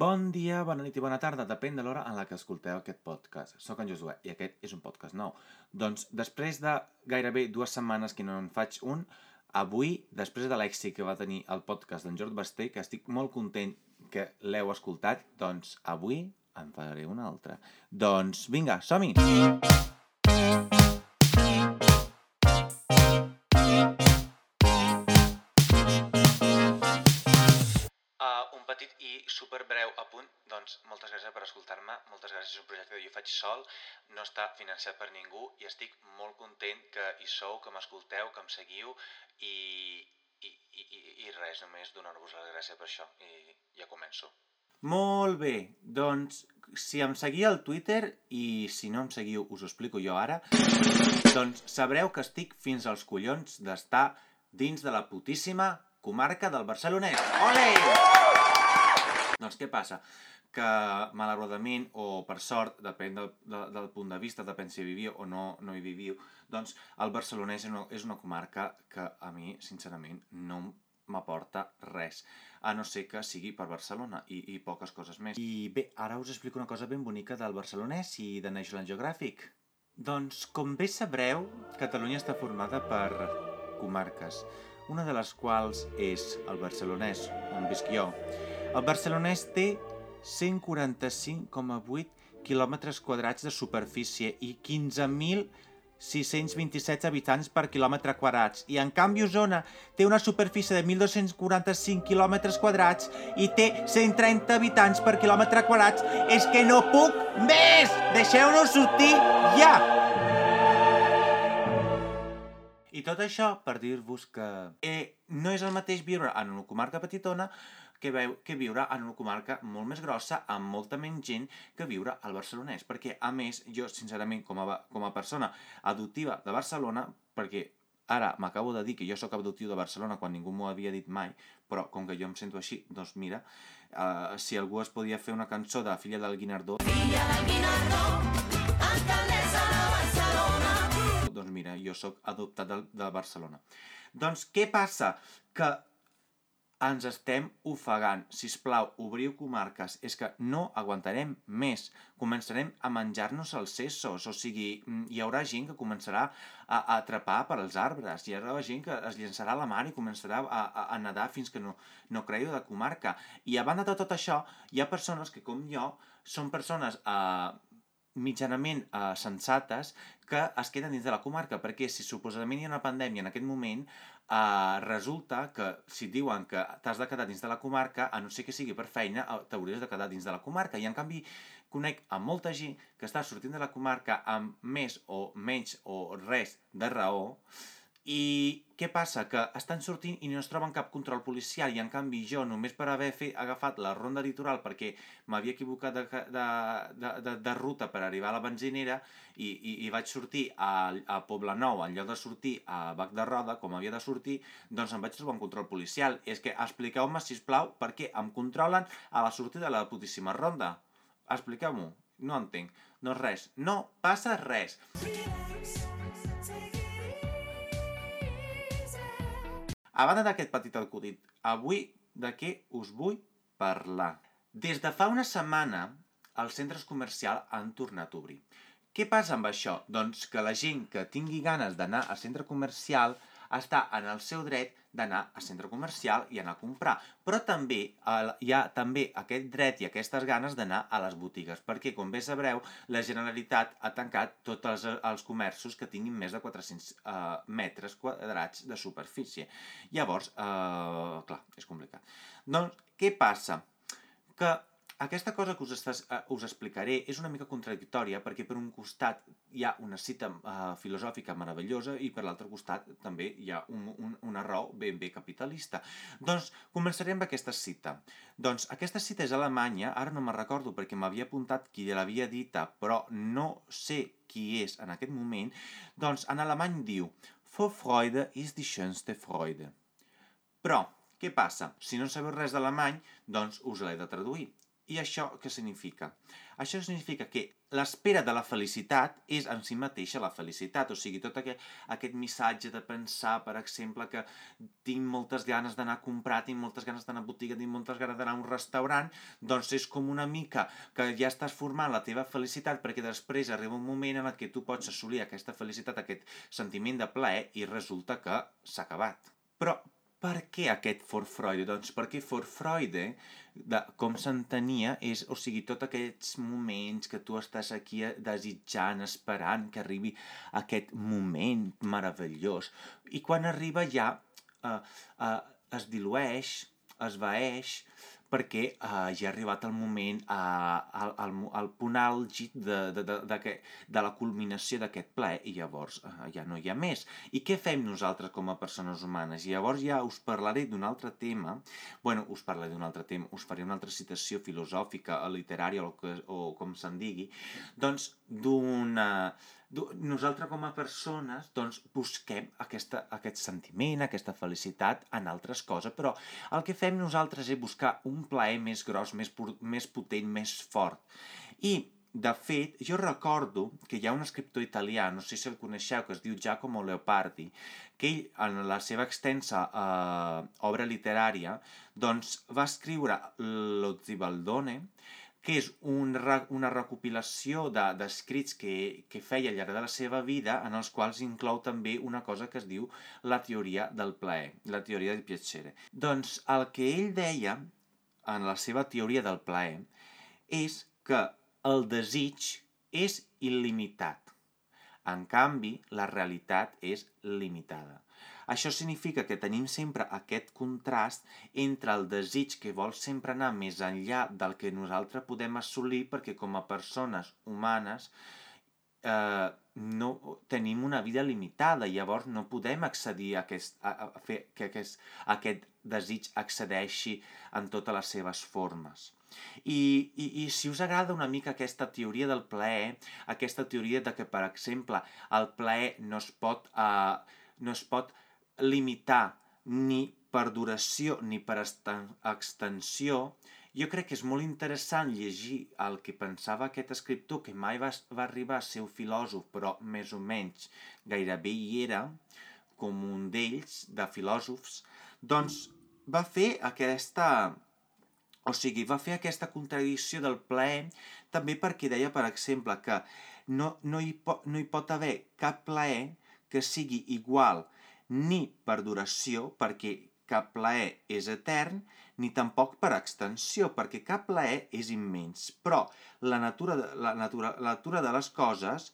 Bon dia, bona nit i bona tarda, depèn de l'hora en la que escolteu aquest podcast. Soc en Josué i aquest és un podcast nou. Doncs després de gairebé dues setmanes que no en faig un, avui, després de l'èxit que va tenir el podcast d'en Jordi Basté, que estic molt content que l'heu escoltat, doncs avui en faré un altre. Doncs vinga, som-hi! Petit i superbreu apunt, doncs moltes gràcies per escoltar-me, moltes gràcies, és un projecte que jo faig sol, no està financiat per ningú i estic molt content que hi sou, que m'escolteu, que em seguiu i, i, i, i- res, només donar-vos les gràcies per això i ja començo. Molt bé, doncs si em seguia al Twitter i si no em seguiu us ho explico jo ara, doncs sabreu que estic fins als collons d'estar dins de la putíssima comarca del Barcelonès. Ole! Doncs què passa? Que malauradament, o per sort, depèn del, del, del punt de vista, depèn si viviu o no, no hi viviu, doncs el Barcelonès és una, és una comarca que a mi, sincerament, no m'aporta res, a no ser que sigui per Barcelona i, i poques coses més. I bé, ara us explico una cosa ben bonica del Barcelonès i de National Geographic. Doncs, com bé sabreu, Catalunya està formada per comarques, una de les quals és el Barcelonès, on visc jo. El Barcelonès té 145,8 quilòmetres quadrats de superfície i 15.627 habitants per quilòmetre quadrats. I en canvi Osona té una superfície de 1.245 quilòmetres quadrats i té 130 habitants per quilòmetre quadrats. És que no puc més! Deixeu-nos sortir ja! I tot això per dir-vos que eh, no és el mateix viure en una comarca petitona que, veu, que viure en una comarca molt més grossa, amb molta menys gent que viure al Barcelonès. Perquè, a més, jo, sincerament, com a, com a persona adoptiva de Barcelona, perquè ara m'acabo de dir que jo sóc adoptiu de Barcelona quan ningú m'ho havia dit mai, però com que jo em sento així, doncs mira, uh, si algú es podia fer una cançó de Filla del Guinardó... Filla del Guinardó, alcaldessa de Barcelona... Doncs mira, jo sóc adoptat de, de Barcelona. Doncs què passa? Que ens estem ofegant. Si us plau, obriu comarques. És que no aguantarem més. Començarem a menjar-nos els cessos. O sigui, mm, hi haurà gent que començarà a, a atrapar per als arbres. Hi haurà gent que es llançarà a la mar i començarà a, a, a nedar fins que no, no creieu de comarca. I a banda de tot això, hi ha persones que, com jo, són persones eh, mitjanament eh, sensates que es queden dins de la comarca, perquè si suposadament hi ha una pandèmia en aquest moment, eh, resulta que si et diuen que t'has de quedar dins de la comarca, a no ser que sigui per feina, eh, t'hauries de quedar dins de la comarca. I en canvi conec a molta gent que està sortint de la comarca amb més o menys o res de raó, i què passa? Que estan sortint i no es troben cap control policial i en canvi jo, només per haver fet, agafat la ronda litoral perquè m'havia equivocat de, de, de, de, de ruta per arribar a la benzinera i, i, i vaig sortir a, a Poble Nou en lloc de sortir a Bac de Roda, com havia de sortir, doncs em vaig trobar un control policial. És que expliqueu-me, si plau, per què em controlen a la sortida de la putíssima ronda. Expliqueu-m'ho. No entenc. No res. No passa res. A banda d'aquest petit acudit, avui de què us vull parlar? Des de fa una setmana, els centres comercials han tornat a obrir. Què passa amb això? Doncs que la gent que tingui ganes d'anar al centre comercial està en el seu dret d'anar al centre comercial i anar a comprar. Però també eh, hi ha també aquest dret i aquestes ganes d'anar a les botigues, perquè, com bé sabreu, la Generalitat ha tancat tots els, els comerços que tinguin més de 400 eh, metres quadrats de superfície. Llavors, eh, clar, és complicat. Doncs, què passa? Que aquesta cosa que us, estàs, uh, us explicaré és una mica contradictòria perquè per un costat hi ha una cita uh, filosòfica meravellosa i per l'altre costat també hi ha un, un, una raó ben bé capitalista. Doncs començarem amb aquesta cita. Doncs aquesta cita és alemanya, ara no me'n recordo perquè m'havia apuntat qui l'havia dita, però no sé qui és en aquest moment, doncs en alemany diu Vorfreude ist die schönste Freude. Però, què passa? Si no sabeu res d'alemany, doncs us l'he de traduir. I això què significa? Això significa que l'espera de la felicitat és en si mateixa la felicitat, o sigui, tot aquest, aquest missatge de pensar, per exemple, que tinc moltes ganes d'anar a comprar, tinc moltes ganes d'anar a botiga, tinc moltes ganes d'anar a un restaurant, doncs és com una mica que ja estàs formant la teva felicitat perquè després arriba un moment en què tu pots assolir aquesta felicitat, aquest sentiment de plaer i resulta que s'ha acabat. Però per què aquest Vorfreude? Doncs perquè Vorfreude, de, com s'entenia, és, o sigui, tots aquests moments que tu estàs aquí desitjant, esperant que arribi aquest moment meravellós. I quan arriba ja eh, eh, es dilueix, es vaeix, perquè uh, ja ha arribat el moment, uh, al, al, punt àlgid de, de, de, de, de, de la culminació d'aquest ple, i llavors uh, ja no hi ha més. I què fem nosaltres com a persones humanes? I llavors ja us parlaré d'un altre tema, bueno, us parlaré d'un altre tema, us faré una altra citació filosòfica, literària, o, que, o com se'n digui, doncs d'una... Uh, nosaltres com a persones doncs, busquem aquesta, aquest sentiment, aquesta felicitat en altres coses, però el que fem nosaltres és buscar un plaer més gros, més, més potent, més fort. I, de fet, jo recordo que hi ha un escriptor italià, no sé si el coneixeu, que es diu Giacomo Leopardi, que ell, en la seva extensa eh, obra literària, doncs, va escriure Lo Zibaldone, que és un, una recopilació d'escrits de, que, que feia al llarg de la seva vida, en els quals inclou també una cosa que es diu la teoria del plaer, la teoria del piacere. Doncs el que ell deia, en la seva teoria del plaer, és que el desig és il·limitat. En canvi, la realitat és limitada. Això significa que tenim sempre aquest contrast entre el desig que vol sempre anar més enllà del que nosaltres podem assolir perquè com a persones humanes eh, no tenim una vida limitada, llavors no podem accedir a, aquest, a, a fer que aquest, aquest desig accedeixi en totes les seves formes. I, i, I si us agrada una mica aquesta teoria del plaer, aquesta teoria de que, per exemple, el plaer no es pot, eh, no es pot limitar ni per duració ni per extensió, jo crec que és molt interessant llegir el que pensava aquest escriptor, que mai va, va arribar a ser un filòsof, però més o menys gairebé hi era, com un d'ells, de filòsofs, doncs va fer aquesta... O sigui, va fer aquesta contradicció del plaer també perquè deia, per exemple, que no, no, hi, po, no hi pot haver cap plaer que sigui igual ni per duració, perquè cap plaer és etern, ni tampoc per extensió, perquè cap plaer és immens. Però la natura de, la natura, la natura de les coses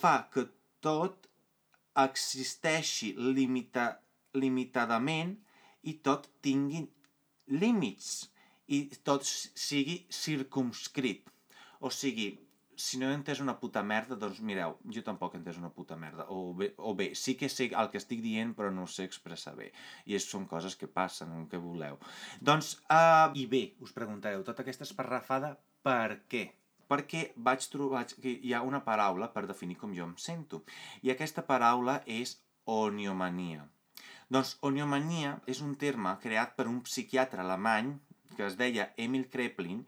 fa que tot existeixi limita, limitadament i tot tingui límits i tot sigui circumscrit. O sigui, si no he entès una puta merda, doncs mireu, jo tampoc he entès una puta merda. O bé, o bé, sí que sé el que estic dient, però no ho sé expressar bé. I és, són coses que passen, el que voleu. Doncs, uh, i bé, us preguntareu, tota aquesta esparrafada, per què? Perquè vaig trobar que hi ha una paraula per definir com jo em sento. I aquesta paraula és oniomania. Doncs oniomania és un terme creat per un psiquiatre alemany que es deia Emil Kreplin,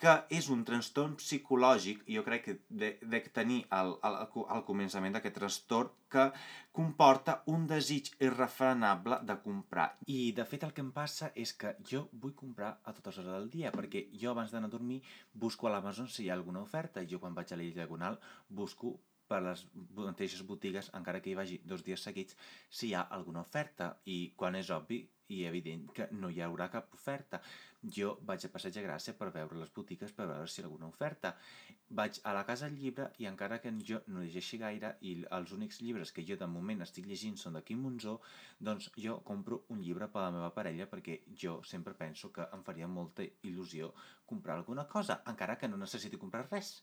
que és un trastorn psicològic, jo crec que de, de tenir al, al, al començament d'aquest trastorn, que comporta un desig irrefrenable de comprar. I, de fet, el que em passa és que jo vull comprar a totes hores del dia, perquè jo abans d'anar a dormir busco a l'Amazon si hi ha alguna oferta, i jo quan vaig a l'illa diagonal busco per les mateixes botigues, encara que hi vagi dos dies seguits, si hi ha alguna oferta. I quan és obvi i evident que no hi haurà cap oferta. Jo vaig a Passeig de Gràcia per veure les botigues, per veure si hi ha alguna oferta. Vaig a la casa del llibre i encara que jo no llegeixi gaire i els únics llibres que jo de moment estic llegint són de Quim Monzó, doncs jo compro un llibre per a la meva parella perquè jo sempre penso que em faria molta il·lusió comprar alguna cosa, encara que no necessiti comprar res.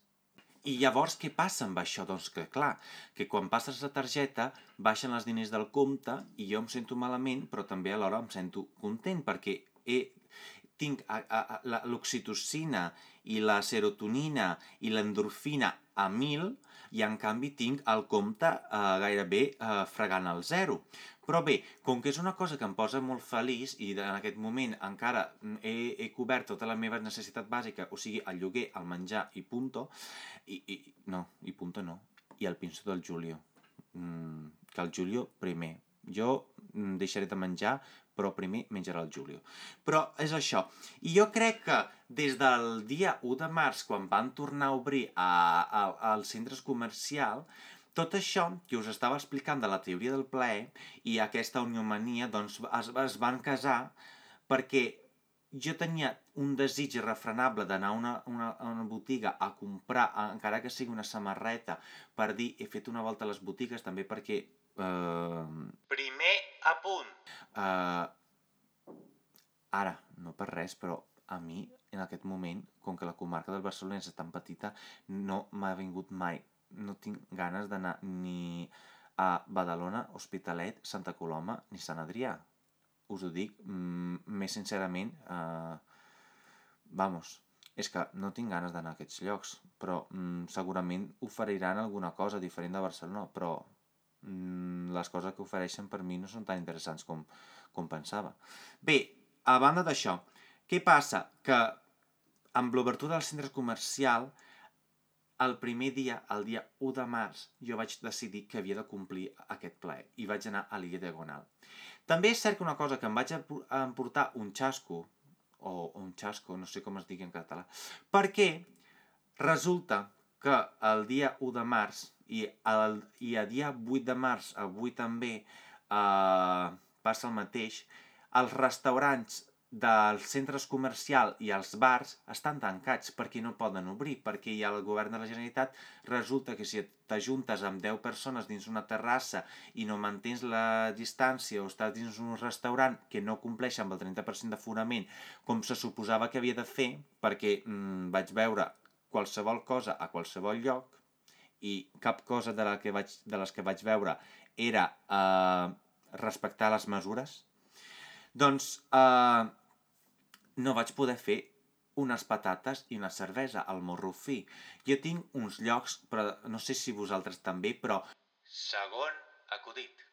I llavors què passa amb això? Doncs que clar, que quan passes la targeta baixen els diners del compte i jo em sento malament, però també alhora em sento content perquè he tinc l'oxitocina i la serotonina i l'endorfina a 1.000 i en canvi tinc el compte eh, gairebé eh, fregant el zero. Però bé, com que és una cosa que em posa molt feliç i en aquest moment encara he, he cobert tota la meva necessitat bàsica, o sigui, el lloguer, el menjar i punto, i, i no, i punto no, i el pinso del Julio. Mm, que el Julio primer. Jo mm, deixaré de menjar, però primer menjarà el Julio. Però és això. I jo crec que des del dia 1 de març, quan van tornar a obrir a, a, als centres comercials, tot això que us estava explicant de la teoria del plaer i aquesta uniomania doncs, es, es van casar perquè jo tenia un desig irrefrenable d'anar a una, una, una botiga a comprar, encara que sigui una samarreta, per dir he fet una volta a les botigues, també perquè... Eh... Primer apunt. Eh... Ara, no per res, però a mi, en aquest moment, com que la comarca del Barcelona és tan petita, no m'ha vingut mai no tinc ganes d'anar ni a Badalona, Hospitalet, Santa Coloma ni Sant Adrià. Us ho dic mm, més sincerament. Eh, vamos, és que no tinc ganes d'anar a aquests llocs, però mm, segurament oferiran alguna cosa diferent de Barcelona, però les coses que ofereixen per mi no són tan interessants com, com pensava. Bé, a banda d'això, què passa? Que amb l'obertura del centre comercial el primer dia, el dia 1 de març, jo vaig decidir que havia de complir aquest plaer i vaig anar a l'illa Diagonal. També és cert que una cosa que em vaig emportar un xasco, o un xasco, no sé com es digui en català, perquè resulta que el dia 1 de març i, el, i a dia 8 de març, avui també, eh, passa el mateix, els restaurants dels centres comercials i els bars estan tancats perquè no poden obrir, perquè ha el govern de la Generalitat resulta que si t'ajuntes amb 10 persones dins una terrassa i no mantens la distància o estàs dins un restaurant que no compleix amb el 30% d'aforament com se suposava que havia de fer, perquè mm, vaig veure qualsevol cosa a qualsevol lloc i cap cosa de, la que vaig, de les que vaig veure era eh, respectar les mesures, doncs eh, no vaig poder fer unes patates i una cervesa al morro fi. Jo tinc uns llocs, però no sé si vosaltres també, però... Segon acudit.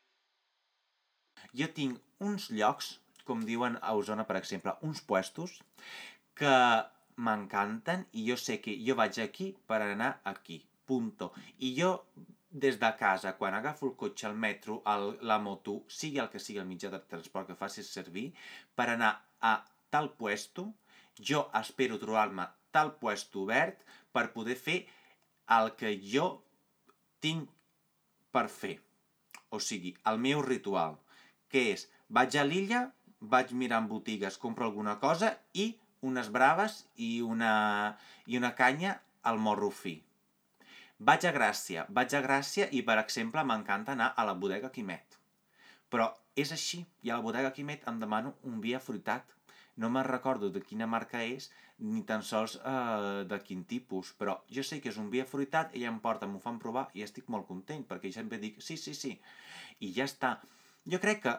Jo tinc uns llocs, com diuen a Osona, per exemple, uns puestos, que m'encanten i jo sé que jo vaig aquí per anar aquí, punto. I jo des de casa, quan agafo el cotxe, el metro, el, la moto, sigui el que sigui el mitjà de transport que facis servir, per anar a tal puesto, jo espero trobar-me tal puesto obert per poder fer el que jo tinc per fer. O sigui, el meu ritual, que és, vaig a l'illa, vaig mirar en botigues, compro alguna cosa i unes braves i una, i una canya al morro fi. Vaig a Gràcia, vaig a Gràcia i, per exemple, m'encanta anar a la bodega Quimet. Però és així, i a la bodega Quimet em demano un vi afruitat, no me'n recordo de quina marca és, ni tan sols eh, de quin tipus, però jo sé que és un vi afruitat, ella em porta, m'ho fan provar i estic molt content, perquè sempre dic sí, sí, sí, i ja està. Jo crec que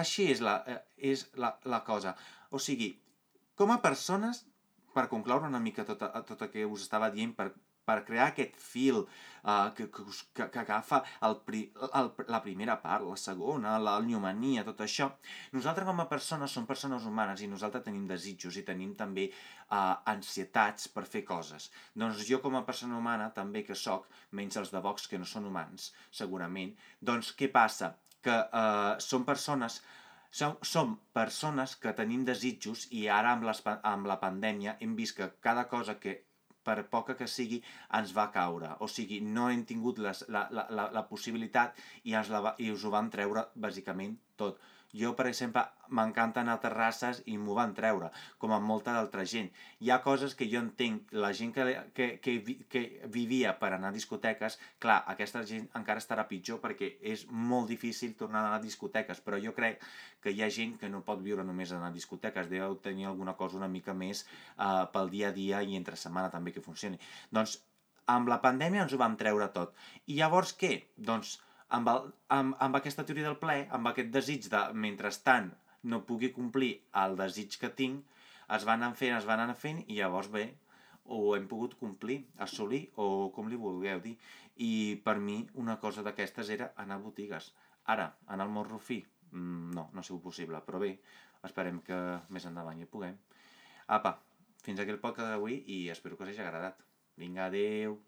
així és la, eh, és la, la cosa. O sigui, com a persones, per concloure una mica tot, tot el que us estava dient, per per crear aquest fil uh, que, que, que, que agafa el, pri, el, la primera part, la segona, la lluomania, tot això. Nosaltres com a persones som persones humanes i nosaltres tenim desitjos i tenim també uh, ansietats per fer coses. Doncs jo com a persona humana també que sóc, menys els de Vox que no són humans, segurament, doncs què passa? Que uh, som persones som, persones que tenim desitjos i ara amb, les, amb la pandèmia hem vist que cada cosa que per poca que sigui, ens va caure. O sigui, no hem tingut les, la, la, la, la possibilitat i, ens la, i us ho van treure bàsicament tot. Jo, per exemple, m'encanta anar a terrasses i m'ho van treure, com amb molta d'altra gent. Hi ha coses que jo entenc, la gent que, que, que, que vivia per anar a discoteques, clar, aquesta gent encara estarà pitjor perquè és molt difícil tornar a anar a discoteques, però jo crec que hi ha gent que no pot viure només anar a discoteques, deu tenir alguna cosa una mica més uh, pel dia a dia i entre setmana també que funcioni. Doncs amb la pandèmia ens ho vam treure tot. I llavors què? Doncs amb, el, amb, amb aquesta teoria del ple, amb aquest desig de, mentrestant, no pugui complir el desig que tinc, es van anar fent, es van anar fent, i llavors bé, o hem pogut complir, assolir, o com li vulgueu dir. I per mi una cosa d'aquestes era anar a botigues. Ara, anar al Morro Fi, mm, no, no ha sigut possible, però bé, esperem que més endavant hi puguem. Apa, fins aquí el podcast d'avui i espero que us hagi agradat. Vinga, adeu!